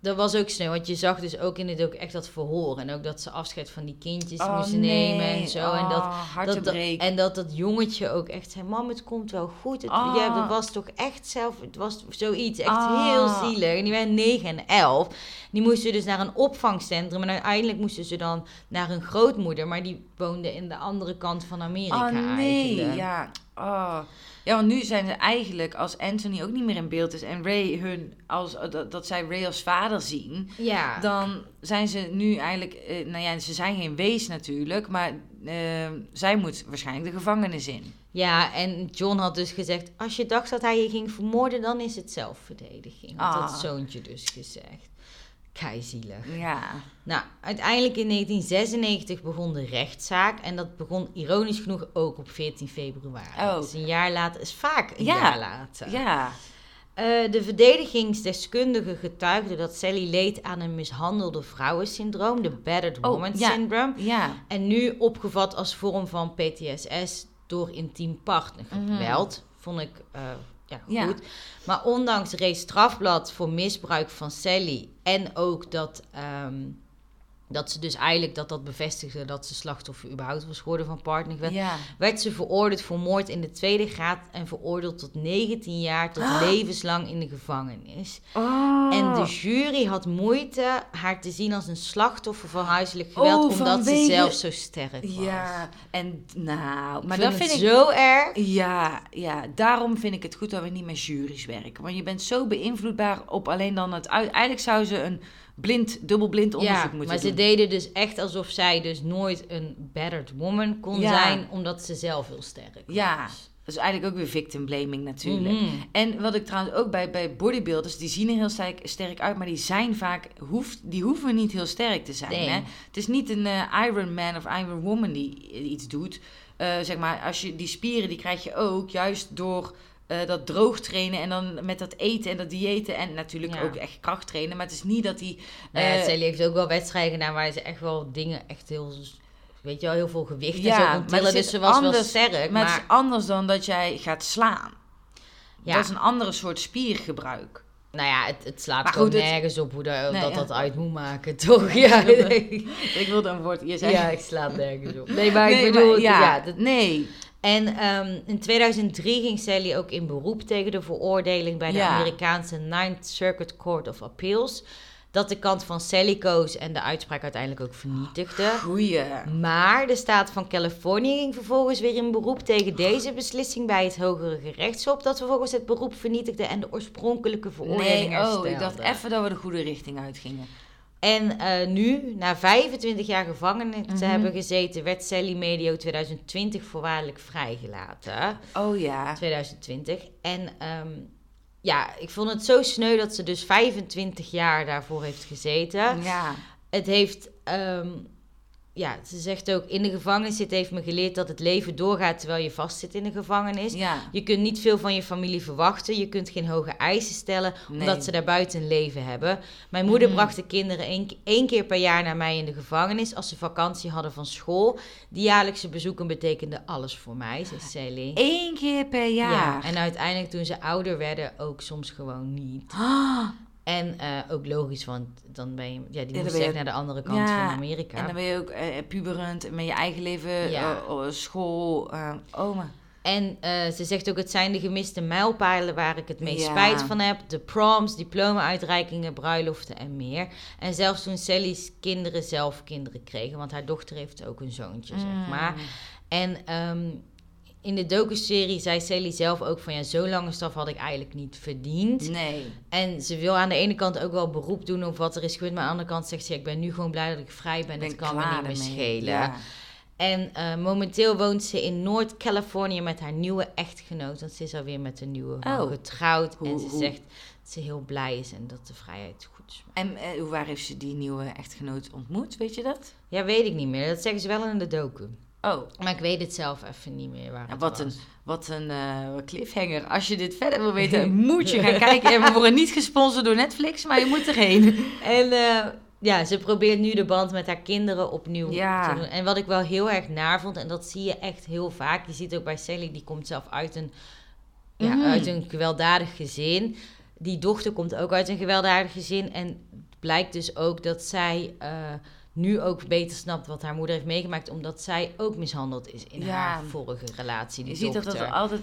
dat was ook snel, want je zag dus ook in het ook echt dat verhoor. En ook dat ze afscheid van die kindjes Oh, moesten nee. nemen en zo. en, dat, Oh, dat, en dat dat jongetje ook echt zei, mam, het komt wel goed. Het, Ah. ja, dat was toch echt zelf, het was zoiets, echt heel zielig. En die waren 9 en 11. Die moesten dus naar een opvangcentrum. En uiteindelijk moesten ze dan naar hun grootmoeder. Maar die woonde in de andere kant van Amerika Oh nee, eigenlijk. ja. Oh. Ja, want nu zijn ze eigenlijk, als Anthony ook niet meer in beeld is en Ray hun, als, dat, dat zij Ray als vader zien, Ja. dan zijn ze nu eigenlijk, eh, nou ja, ze zijn geen wees natuurlijk, maar eh, zij moet waarschijnlijk de gevangenis in. Ja, en John had dus gezegd: Als je dacht dat hij je ging vermoorden, dan is het zelfverdediging. Had Ah. dat zoontje dus gezegd. Keizielig. Ja. Nou, uiteindelijk in 1996 begon de rechtszaak. En dat begon ironisch genoeg ook op 14 februari. Oh. Dus een jaar later is vaak een Ja. jaar later. Ja. Eh, de verdedigingsdeskundige getuigde dat Sally leed aan een mishandelde vrouwensyndroom, de Battered Oh, Woman ja. Syndrome. Ja. En nu opgevat als vorm van PTSS door intiem partnergeweld. Vond ik eh, ja, Ja. goed. Maar ondanks Ray's strafblad voor misbruik van Sally en ook dat, ehm, dat ze dus eigenlijk dat dat bevestigde dat ze slachtoffer überhaupt was geworden van partnergeweld, Ja. werd ze veroordeeld voor moord in de tweede graad en veroordeeld tot 19 jaar tot levenslang in de gevangenis. Oh. En de jury had moeite haar te zien als een slachtoffer van huiselijk geweld, Oh, omdat ze zelf zo sterk was. Ja, en nou, maar dat vind ik... zo erg. Ja, ja, daarom vind ik het goed dat we niet met juries werken. Want je bent zo beïnvloedbaar op alleen dan het uit. Eigenlijk zou ze een blind, dubbelblind onderzoek Ja, moeten maar ze doen. deden dus echt alsof zij dus nooit een battered woman kon Ja. zijn, omdat ze zelf heel sterk was. Ja, dat is eigenlijk ook weer victim blaming natuurlijk. Mhm. En wat ik trouwens ook bij, bij bodybuilders, die zien er heel sterk, sterk uit, maar die zijn vaak, hoeft, die hoeven niet heel sterk te zijn. Nee. Hè? Het is niet een eh, Iron Man of Iron Woman die iets doet. Eh, zeg maar, als je die spieren, die krijg je ook juist door eh, dat droog trainen en dan met dat eten en dat diëten en natuurlijk Ja. ook echt kracht trainen. Maar het is niet dat die... Nou ja, eh, Sally heeft ook wel wedstrijden gedaan waar ze echt wel dingen echt heel weet je wel, heel veel gewicht en Ja, zo maar kon het tillen. is Dus ze was wel anders- sterk. Maar Maar, het is anders dan dat jij gaat slaan. ja, Dat is een andere soort spiergebruik. nou ja, het, het slaat Maar gewoon goed, het- nergens op hoe dat, Nee, dat, ja. dat uit moet maken, toch? Ja. Ik wilde een woord. Je zei. ja ik slaat nergens op. Nee, maar Nee, ik bedoel, maar ja, dat- nee. En ehm, in 2003 ging Sally ook in beroep tegen de veroordeling bij de Ja. Amerikaanse Ninth Circuit Court of Appeals. Dat de kant van Sally koos en de uitspraak uiteindelijk ook vernietigde. Goeie. Maar de staat van Californië ging vervolgens weer in beroep tegen deze beslissing bij het Hogere Gerechtshof. Dat vervolgens het beroep vernietigde en de oorspronkelijke veroordeling Nee, oh, ik dacht even dat we de goede richting uitgingen. En eh, nu, na 25 jaar gevangenis te Mhm. hebben gezeten, werd Sally medio 2020 voorwaardelijk vrijgelaten. Oh ja. 2020. En ehm, ja, ik vond het zo sneu dat ze dus 25 jaar daarvoor heeft gezeten. Ja. Het heeft, ehm, ja, ze zegt ook, in de gevangenis zitten heeft me geleerd dat het leven doorgaat terwijl je vastzit in de gevangenis. Ja. Je kunt niet veel van je familie verwachten. Je kunt geen hoge eisen stellen, Nee. omdat ze daar buiten een leven hebben. Mijn moeder Mhm. bracht de kinderen één, één keer per jaar naar mij in de gevangenis als ze vakantie hadden van school. Die jaarlijkse bezoeken betekenden alles voor mij, zei Sally. Eén keer per jaar. Ja, en uiteindelijk toen ze ouder werden, ook soms gewoon niet. Ah, En eh, ook logisch, want dan ben je, ja, die dan moest je echt naar de andere kant Ja, van Amerika. en dan ben je ook eh, puberend met je eigen leven, Ja. oh, school, oma. En ze zegt ook, het zijn de gemiste mijlpalen waar ik het meest spijt van heb. De proms, diploma-uitreikingen, bruiloften en meer. En zelfs toen Sally's kinderen zelf kinderen kregen, want haar dochter heeft ook een zoontje, zeg Mm. maar. En ehm, in de docuserie zei Sally zelf ook van, ja, zo'n lange straf had ik eigenlijk niet verdiend. Nee. En ze wil aan de ene kant ook wel beroep doen op wat er is gebeurd, maar aan de andere kant zegt ze, ja, ik ben nu gewoon blij dat ik vrij ben, Ben het kan me niet meer schelen. Ja. En eh, momenteel woont ze in Noord-Californië met haar nieuwe echtgenoot. Want ze is alweer met een nieuwe Oh. getrouwd. Hoe- en ze hoe- zegt dat ze heel blij is en dat de vrijheid goed is. En eh, waar heeft ze die nieuwe echtgenoot ontmoet, weet je dat? Ja, weet ik niet meer. Dat zeggen ze wel in de docu. Oh, Maar ik weet het zelf even niet meer waar Ja, wat was. een, wat een eh, cliffhanger. Als je dit verder wil weten, moet je gaan kijken. En we worden niet gesponsord door Netflix, maar je moet erheen. En eh, ja, ze probeert nu de band met haar kinderen opnieuw Ja. te doen. En wat ik wel heel erg naar vond, en dat zie je echt heel vaak. Je ziet ook bij Sally, die komt zelf uit een, ja, Mhm. uit een gewelddadig gezin. Die dochter komt ook uit een gewelddadig gezin. En het blijkt dus ook dat zij eh, nu ook beter snapt wat haar moeder heeft meegemaakt. Omdat zij ook mishandeld is in Ja. haar vorige relatie. Die Je ziet dat dochter. het altijd,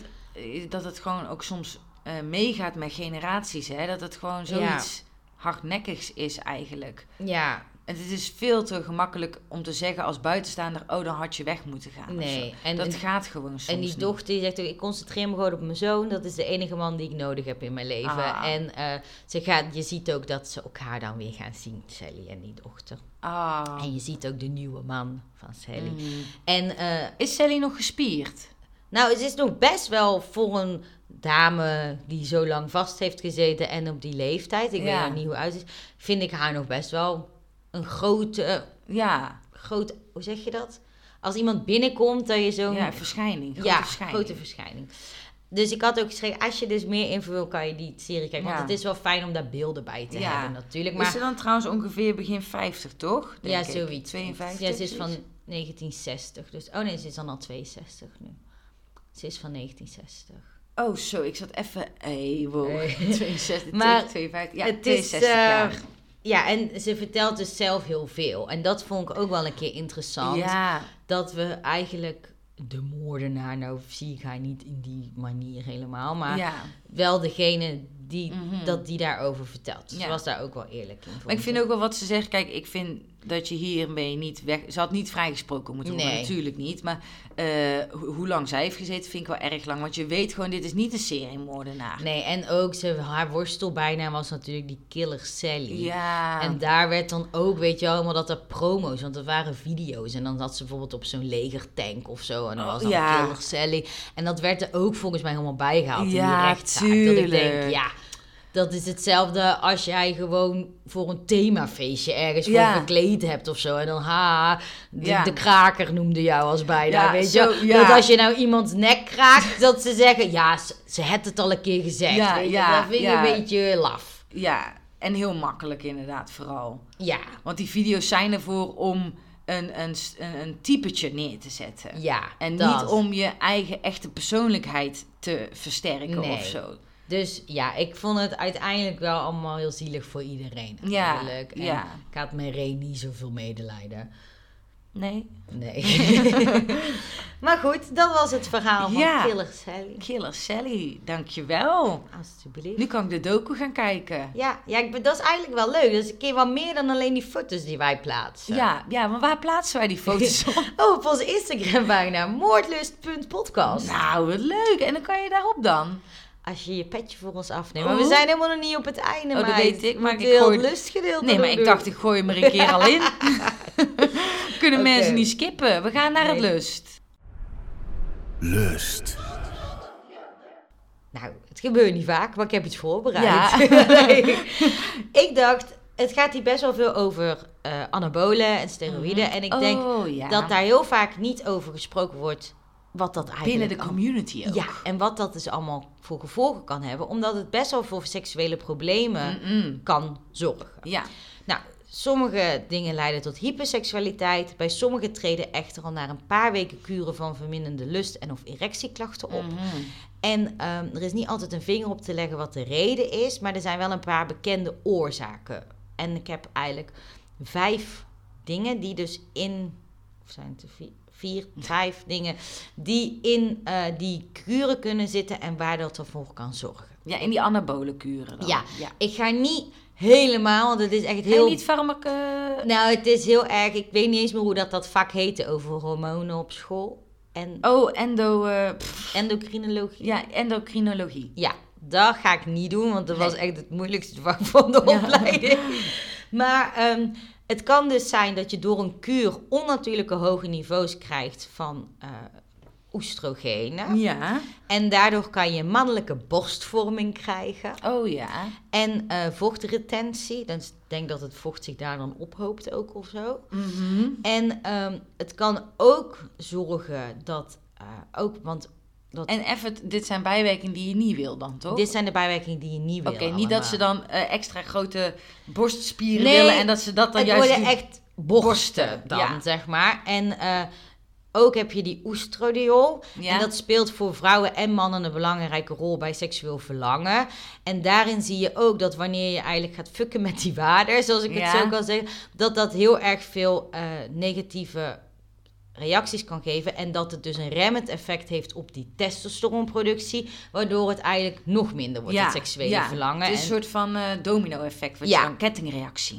dat het gewoon ook soms eh, meegaat met generaties. Hè? Dat het gewoon zoiets hardnekkigs is eigenlijk. Ja, En het is veel te gemakkelijk om te zeggen als buitenstaander, oh dan had je weg moeten gaan. nee. En, dat en- gaat gewoon soms En die dochter die zegt ook, ik concentreer me gewoon op mijn zoon. Dat is de enige man die ik nodig heb in mijn leven. Ah. En eh, ze gaat, je ziet ook dat ze elkaar dan weer gaan zien, Sally en die dochter. Ah. En je ziet ook de nieuwe man van Sally. Mm. En eh, Is Sally nog gespierd? nou, het is nog best wel voor een dame die zo lang vast heeft gezeten en op die leeftijd. Ik Ja. weet niet hoe oud ze is. Vind ik haar nog best wel een grote, Ja, grote, hoe zeg je dat? Als iemand binnenkomt, dat je zo'n ja verschijning. Grote ja, verschijning. grote verschijning. Dus ik had ook geschreven, als je dus meer info wil, kan je die serie kijken. Want Ja. het is wel fijn om daar beelden bij te Ja. hebben natuurlijk. Is Maar ze dan trouwens ongeveer begin 50, toch? ja, Denk ik. zoiets. 52? Ja, ze is van zoiets? 1960. Dus, oh nee, ze is dan al 62 nu. Ze is van 1960. Oh, zo, ik zat even... Hey, wow. Hey. 62, Maar 52, ja, het is, 62 jaar. Ja, en ze vertelt dus zelf heel veel. En dat vond ik ook wel een keer interessant. Ja, Dat we eigenlijk de moordenaar, nou zie ik haar niet in die manier helemaal. Maar ja. wel degene die, Mhm. dat die daarover vertelt. Dus Ja. Ze was daar ook wel eerlijk in. Maar ik vind ook wel wat ze zegt. Kijk, ik vind dat je hiermee niet weg... Ze had niet vrijgesproken moeten worden, Nee. natuurlijk niet. Maar eh, ho- hoe lang zij heeft gezeten, vind ik wel erg lang. Want je weet gewoon, dit is niet een seriemoordenaar. Nee, en ook ze, haar worstelbijnaam was natuurlijk die killer Sally. Ja. En daar werd dan ook, weet je wel, allemaal dat er promo's, want dat waren video's. En dan zat ze bijvoorbeeld op zo'n legertank of zo. En dan Oh, was dan ja. killer Sally. En dat werd er ook volgens mij helemaal bijgehaald in Ja, die rechtszaak. Dat ik denk, tuurlijk. ja, dat is hetzelfde als jij gewoon voor een themafeestje ergens voor Ja. verkleed hebt of zo. En dan, ha, de, Ja. de kraker noemde jou als bijna, Ja, weet zo, je. Dat als je nou iemands nek kraakt, dat ze zeggen, ja, ze, ze had het al een keer gezegd. Ja, weet je. ja, dat vind je een beetje laf. Ja, en heel makkelijk inderdaad vooral. Ja, Want die video's zijn ervoor om een, een, een, een typetje neer te zetten. Ja, En dat. niet om je eigen echte persoonlijkheid te versterken Nee. of zo. Dus ja, ik vond het uiteindelijk wel allemaal heel zielig voor iedereen. Ja, eigenlijk. En ja. Ik had met Ray niet zoveel medelijden. Nee. Nee. maar goed, dat was het verhaal van Ja. Killer Sally. Killer Sally, dankjewel. Alsjeblieft. Nu kan ik de docu gaan kijken. Ja, ja ik, dat is eigenlijk wel leuk. Dat is een keer wat meer dan alleen die foto's die wij plaatsen. Ja, ja, maar waar plaatsen wij die foto's op? Oh, op onze Instagram bijna. Moordlust.podcast. nou, wat leuk. En dan kan je daarop dan. Als je je petje voor ons afneemt. Oh. Maar we zijn helemaal nog niet op het einde. Oh, dat meid. weet ik, maar moeten ik heel gooi- het lustgedeelte Nee, maar ik dacht, ik gooi hem er een keer al in. Kunnen mensen niet skippen. We gaan naar het lust. Lust. Nou, het gebeurt niet vaak, maar ik heb iets voorbereid. Ja. Nee. ik dacht, het gaat hier best wel veel over eh, anabolen en steroïden. En ik denk oh, ja. dat daar heel vaak niet over gesproken wordt wat dat eigenlijk Binnen de al- community ook. Ja, en wat dat dus allemaal voor gevolgen kan hebben. Omdat het best wel voor seksuele problemen Mm-mm. kan zorgen. Ja. Nou, sommige dingen leiden tot hyperseksualiteit. Bij sommigen treden echter al na een paar weken kuren van verminderde lust en of erectieklachten op. Mhm. En ehm, er is niet altijd een vinger op te leggen wat de reden is, maar er zijn wel een paar bekende oorzaken. En ik heb eigenlijk vijf dingen die dus in, of zijn het er vier, vier vijf dingen, die in eh, die kuren kunnen zitten en waar dat ervoor kan zorgen. Ja, in die anabole kuren dan. Ja. ja. Ik ga niet helemaal, want het is echt Heel... heel... niet farmaca... Nou, het is heel erg, ik weet niet eens meer hoe dat, dat vak heette over hormonen op school. En Oh, endo... eh, pff, endocrinologie. ja, endocrinologie. Ja, dat ga ik niet doen, want dat Nee. was echt het moeilijkste vak van de Ja. opleiding. Maar ehm, het kan dus zijn dat je door een kuur onnatuurlijke hoge niveaus krijgt van eh oestrogenen. Ja. En daardoor kan je mannelijke borstvorming krijgen. Oh ja. En eh, vochtretentie. Dus ik denk dat het vocht zich daar dan ophoopt ook of zo. Mhm. En ehm, het kan ook zorgen dat eh, ook, want dat, En even, dit zijn bijwerkingen die je niet wil dan, toch? dit zijn de bijwerkingen die je niet wil. Oké, niet dat ze dan eh, extra grote borstspieren Nee, willen en dat ze dat dan het juist worden echt borsten Borsten, dan, ja. zeg maar. En eh, ook heb je die oestrodiol. Ja. En dat speelt voor vrouwen en mannen een belangrijke rol bij seksueel verlangen. En daarin zie je ook dat wanneer je eigenlijk gaat fucken met die waarden, zoals ik Ja. het zo kan zeggen, dat dat heel erg veel eh, negatieve reacties kan geven. En dat het dus een remmend effect heeft op die testosteronproductie, waardoor het eigenlijk nog minder wordt, het seksuele ja. verlangen. Het is En- een soort van eh, domino-effect, wat Ja. je dan kettingreactie.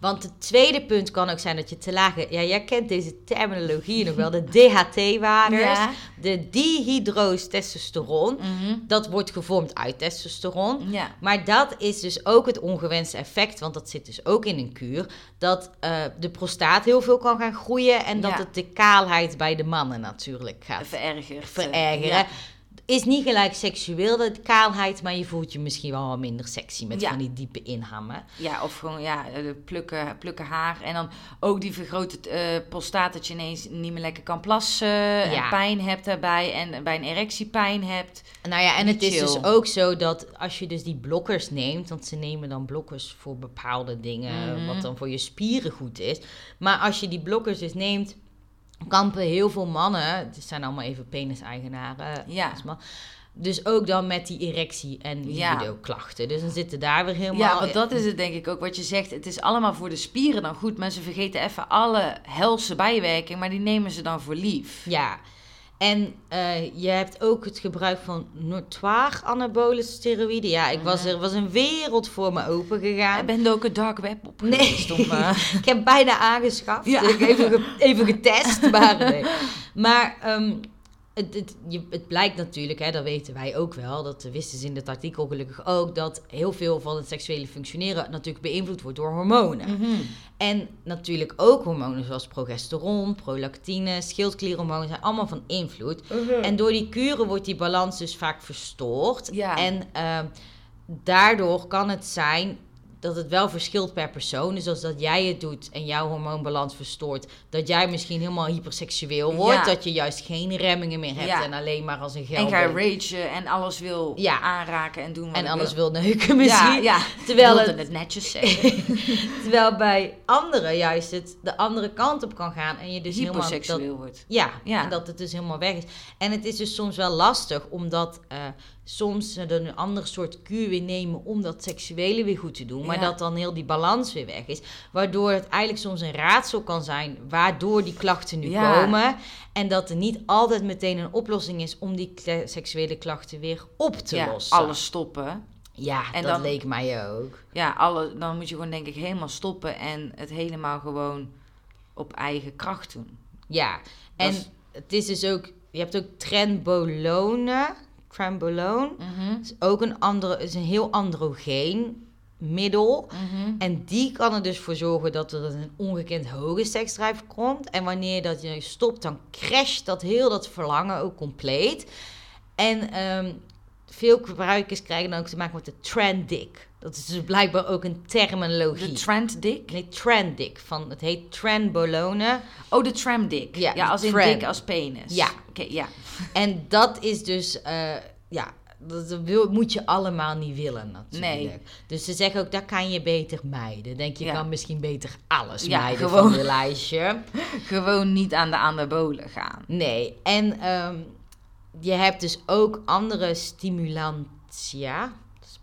Want het tweede punt kan ook zijn dat je te lage... Ja, jij kent deze terminologie nog wel. De DHT-waardes. Ja. De dihydrotestosteron. Dat wordt gevormd uit testosteron. Ja. Maar dat is dus ook het ongewenste effect, want dat zit dus ook in een kuur, dat eh, de prostaat heel veel kan gaan groeien en dat Ja. het de kaalheid bij de mannen natuurlijk gaat Verergerd. verergeren. Is niet gelijk seksueel, de kaalheid, maar je voelt je misschien wel wat minder sexy met Ja. van die diepe inhammen. Ja, of gewoon ja, eh, plukken, plukken haar. En dan ook die vergrote eh prostaat dat je ineens niet meer lekker kan plassen. En Ja. pijn hebt daarbij. En bij een erectie pijn hebt. Nou ja, en Niet het is dus ook zo dat als je dus die blokkers neemt, want ze nemen dan blokkers voor bepaalde dingen, Mhm. wat dan voor je spieren goed is. Maar als je die blokkers dus neemt, kampen heel veel mannen, het zijn allemaal even penis-eigenaren, Ja. dus, dus ook dan met die erectie en Ja. libido-klachten. Dus dan zitten daar weer helemaal... Ja, want dat is het denk ik ook wat je zegt. Het is allemaal voor de spieren dan goed. Ze vergeten even alle helse bijwerkingen. Maar die nemen ze dan voor lief. Ja, en eh, je hebt ook het gebruik van notoire anabole steroïden. Ja, ik was, er was een wereld voor me open gegaan. Je bent ook een dark web op Nee. om, eh, ik heb bijna aangeschaft. Ja. Ik heb even, even getest. Maar, nee. maar ehm, het, het, je, het blijkt natuurlijk, hè, dat weten wij ook wel, dat wisten ze in het artikel gelukkig ook, dat heel veel van het seksuele functioneren natuurlijk beïnvloed wordt door hormonen. mhm. En natuurlijk ook hormonen zoals progesteron, prolactine, schildklierhormonen zijn allemaal van invloed. En door die kuren wordt die balans dus vaak verstoord. Ja. En ehm, daardoor kan het zijn dat het wel verschilt per persoon. Dus als dat jij het doet en jouw hormoonbalans verstoort, dat jij misschien helemaal hyperseksueel wordt. Ja. Dat je juist geen remmingen meer hebt Ja. en alleen maar als een En ga geld. ragen en alles wil Ja. aanraken en doen wat En alles wil. wil neuken misschien. Ja, ja. Terwijl het- het netjes zeggen. Terwijl bij anderen juist het de andere kant op kan gaan. En je dus helemaal... Dat, Hyperseksueel wordt. ja, Ja. en dat het dus helemaal weg is. En het is dus soms wel lastig, omdat eh, soms er een ander soort kuur weer nemen om dat seksuele weer goed te doen. Maar Ja. dat dan heel die balans weer weg is. Waardoor het eigenlijk soms een raadsel kan zijn waardoor die klachten nu Ja. komen. En dat er niet altijd meteen een oplossing is om die seksuele klachten weer op te Ja, lossen. alles stoppen. Ja, En dat dan- leek mij ook. Ja, alle, dan moet je gewoon denk ik helemaal stoppen en het helemaal gewoon op eigen kracht doen. Ja, en is- het is dus ook... Je hebt ook trenbolone. Trenbolone. is ook een, andere, is een heel androgeen middel. Mhm. En die kan er dus voor zorgen dat er een ongekend hoge seksdrive komt. En wanneer dat je stopt, dan crasht dat heel dat verlangen ook compleet. En ehm, veel gebruikers krijgen dan ook te maken met de trendic. Dat is dus blijkbaar ook een terminologie. De trend dick? nee, trendic. Van, het heet trenbolone. Oh, de dick. Ja, Ja, als in dik als penis. Ja. Oké, ja. En dat is dus, eh, ja, dat wil, moet je allemaal niet willen natuurlijk. Nee. Dus ze zeggen ook, dat kan je beter mijden. Denk je Ja. kan misschien beter alles Ja, mijden gewoon. van je lijstje. Gewoon niet aan de anabolen gaan. Nee, en ehm, je hebt dus ook andere stimulantia.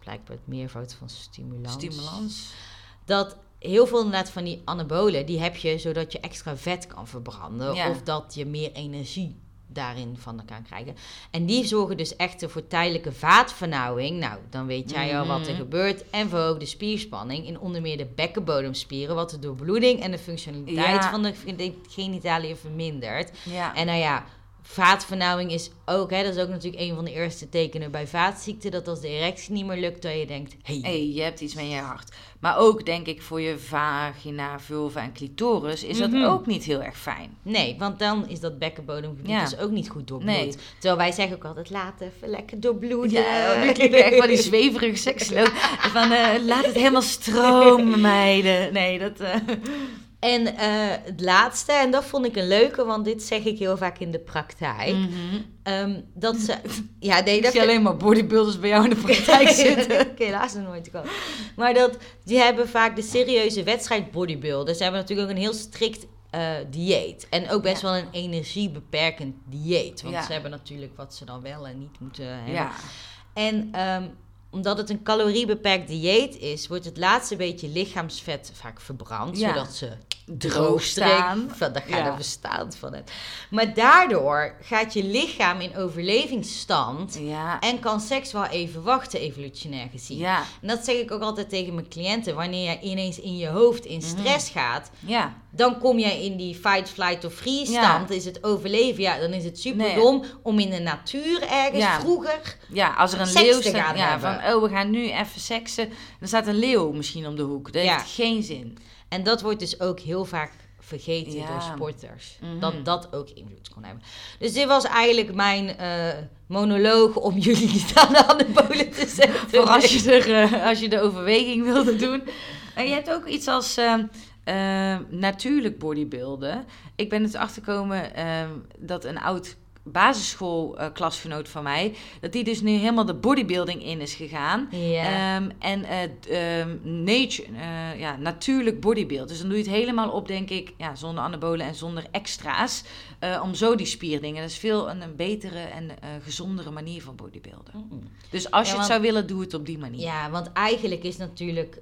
Blijkbaar het meervoud van stimulans. Stimulans. Dat heel veel inderdaad van die anabolen, die heb je zodat je extra vet kan verbranden. Ja. Of dat je meer energie daarin van kan krijgen. En die zorgen dus echt voor tijdelijke vaatvernauwing. Nou, dan weet jij al wat er Mhm. gebeurt. En verhoogde spierspanning in onder meer de bekkenbodemspieren. Wat de doorbloeding en de functionaliteit Ja. van de genitaliën vermindert. Ja. En nou ja, vaatvernauwing is ook, hè, dat is ook natuurlijk een van de eerste tekenen bij vaatziekten. Dat als de erectie niet meer lukt, dat je denkt, hey, hey, je hebt iets met je hart. Maar ook denk ik voor je vagina, vulva en clitoris is Mhm. dat ook niet heel erg fijn. Nee, want dan is dat bekkenbodemgebied Ja. dus ook niet goed doorbloed. Nee. Terwijl wij zeggen ook altijd, laat even lekker doorbloeden. Ja, klinkt echt van die zweverige seksloop. Van eh, laat het helemaal stromen, meiden. Nee, dat... eh, En eh, het laatste, en dat vond ik een leuke, want dit zeg ik heel vaak in de praktijk. mhm. ehm, dat ze... Ja, nee, Ik dat zie alleen maar bodybuilders bij jou in de praktijk zitten. Ik helaas nog nooit komen. Maar dat, die hebben vaak de serieuze wedstrijd bodybuilders. Ze hebben natuurlijk ook een heel strikt eh, dieet. En ook best Ja. wel een energiebeperkend dieet. Want Ja. ze hebben natuurlijk wat ze dan wel en niet moeten hebben. Ja. En ehm, omdat het een caloriebeperkt dieet is, wordt het laatste beetje lichaamsvet vaak verbrand. Zodat ze Droog staan. Van, gaat Ja. er bestaand van het. Maar daardoor gaat je lichaam in overlevingsstand. Ja. En kan seks wel even wachten, evolutionair gezien. Ja. En dat zeg ik ook altijd tegen mijn cliënten. Wanneer je ineens in je hoofd in Mhm. stress gaat, Ja. dan kom jij in die fight, flight of freeze Ja. stand. Is het overleven? Ja, dan is het super Nee. dom om in de natuur ergens Ja. vroeger. Ja, als er een leeuw staat, ja, hebben. van oh, we gaan nu even seksen. Dan staat een leeuw misschien om de hoek. Dat heeft geen zin. En dat wordt dus ook heel vaak vergeten Ja. door sporters. Mhm. Dat dat ook invloed kon hebben. Dus dit was eigenlijk mijn eh, monoloog om jullie niet aan de anabolen te zetten. Voor als je, er, eh, als je de overweging wilde doen. En je hebt ook iets als ehm, natuurlijk bodybuilden. Ik ben het achtergekomen ehm, dat een oud basisschoolklasgenoot van mij... dat die dus nu helemaal de bodybuilding in is gegaan. Ehm, en eh, ehm, nature, eh, ja, natuurlijk bodybuild. Dus dan doe je het helemaal op, denk ik, ja, zonder anabolen en zonder extra's. eh, om zo die spierdingen. Dat is veel een, een betere en eh, gezondere manier van bodybuilden. Dus als Ja, je want- het zou willen, doe het op die manier. Ja, want eigenlijk is natuurlijk.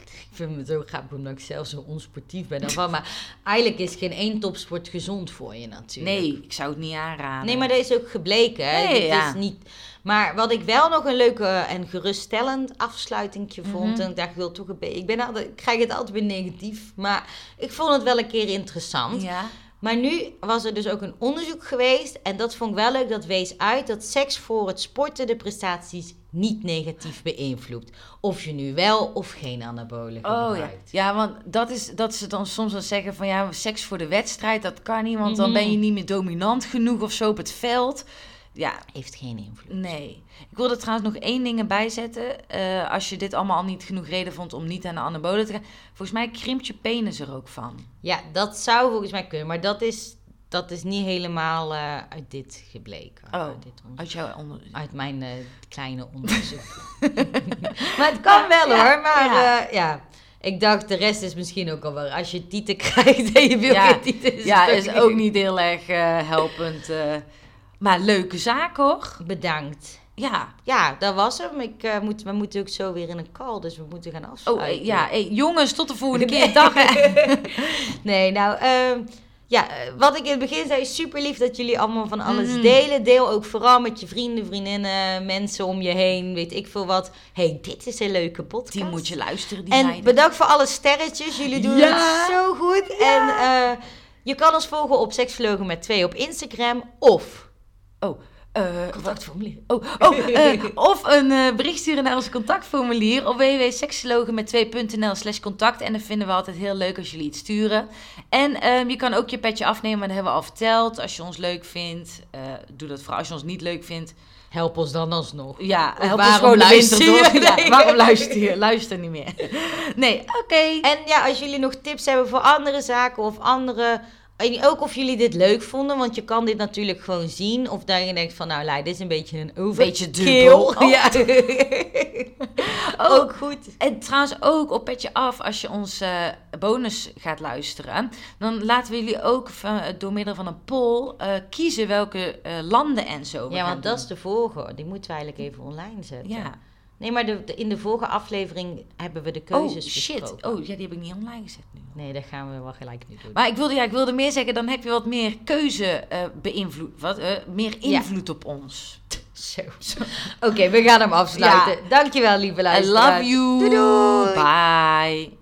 Ik vind het zo grappig omdat ik zelf zo onsportief ben daarvan. Maar eigenlijk is geen één topsport gezond voor je natuurlijk. Nee, ik zou het niet aanraden. Nee, maar dat is ook gebleken. Hè? Nee, ja. is niet... Maar wat ik wel nog een leuke en geruststellend afsluitingje vond. Mhm. En ik dacht, ik wil toch een beetje... Ik, ben altijd, ik krijg het altijd weer negatief. Maar ik vond het wel een keer interessant. Ja. Maar nu was er dus ook een onderzoek geweest. En dat vond ik wel leuk. Dat wees uit dat seks voor het sporten de prestaties niet negatief beïnvloedt. Of je nu wel of geen anabolen Oh ja. gebruikt. ja, want dat is dat ze dan soms wel zeggen van ja, seks voor de wedstrijd, dat kan niet, want dan Mhm. ben je niet meer dominant genoeg of zo op het veld. Ja, Heeft geen invloed. nee. Ik wilde trouwens nog één ding erbij zetten. Eh, als je dit allemaal al niet genoeg reden vond om niet aan de anabolen te gaan. Volgens mij krimpt je penis er ook van. Ja, dat zou volgens mij kunnen. Maar dat is, dat is niet helemaal eh, uit dit gebleken. Oh, uit, dit onderzoek. Uit jouw onder... uit mijn eh, kleine onderzoek. maar het kan wel Ja, hoor. Maar ja. ja. ja, ik dacht de rest is misschien ook al wel. Als je tieten krijgt en je wil Ja, geen tieten. Ja, is ook niet heel erg eh, helpend. eh. maar leuke zaak hoor. Bedankt. Ja. Ja, dat was hem. Ik, eh, moet, we moeten ook zo weer in een call, dus we moeten gaan Oh, afsluiten. eh, ja. Hey, jongens, tot de volgende keer. Dag. nee, nou, ehm, ja, eh, wat ik in het begin zei, super lief dat jullie allemaal van alles Mhm. delen. Deel ook vooral met je vrienden, vriendinnen, mensen om je heen, weet ik veel wat. hey, dit is een leuke podcast. Die moet je luisteren, die En bedankt voor alle sterretjes. Jullie doen Ja. het zo goed. En eh, je kan ons volgen op Seksvlogen met twee op Instagram of Oh, eh, contactformulier. Oh, oh eh, of een eh, bericht sturen naar ons contactformulier op www.seksologen met 2.nl slash contact. En dat vinden we altijd heel leuk als jullie het sturen. En ehm, je kan ook je petje afnemen, maar dat hebben we al verteld. Als je ons leuk vindt, eh, doe dat vooral. Als je ons niet leuk vindt, Help ons dan alsnog. ja, Of help waarom ons gewoon luister door. Ja, waarom luister je? Luister niet meer. Nee, oké. En ja, als jullie nog tips hebben voor andere zaken of andere... en Ook of jullie dit leuk vonden, want je kan dit natuurlijk gewoon zien. Of dat je denkt van, nou Lai, dit is een beetje een. Beetje dubbel. Oh. Ja. ook goed. En trouwens ook op Petje Af, als je ons eh, bonus gaat luisteren, dan laten we jullie ook van, door middel van een poll eh, kiezen welke eh, landen en zo Ja, want dat is de volgende. Die moeten we eigenlijk even online zetten. Ja. Nee, maar de, de- in de vorige aflevering hebben we de Oh keuzes shit. besproken. Oh ja, die heb ik niet online gezet nu. Nee, dat gaan we wel gelijk nu doen. Maar ik wilde, ja, ik wilde meer zeggen, dan heb je wat meer keuze eh beïnvloed, wat, eh, meer Ja. invloed op ons. Zo. Oké, we gaan hem afsluiten. Ja. Dankjewel, lieve I luisteraars. love you. Doei doei. Bye.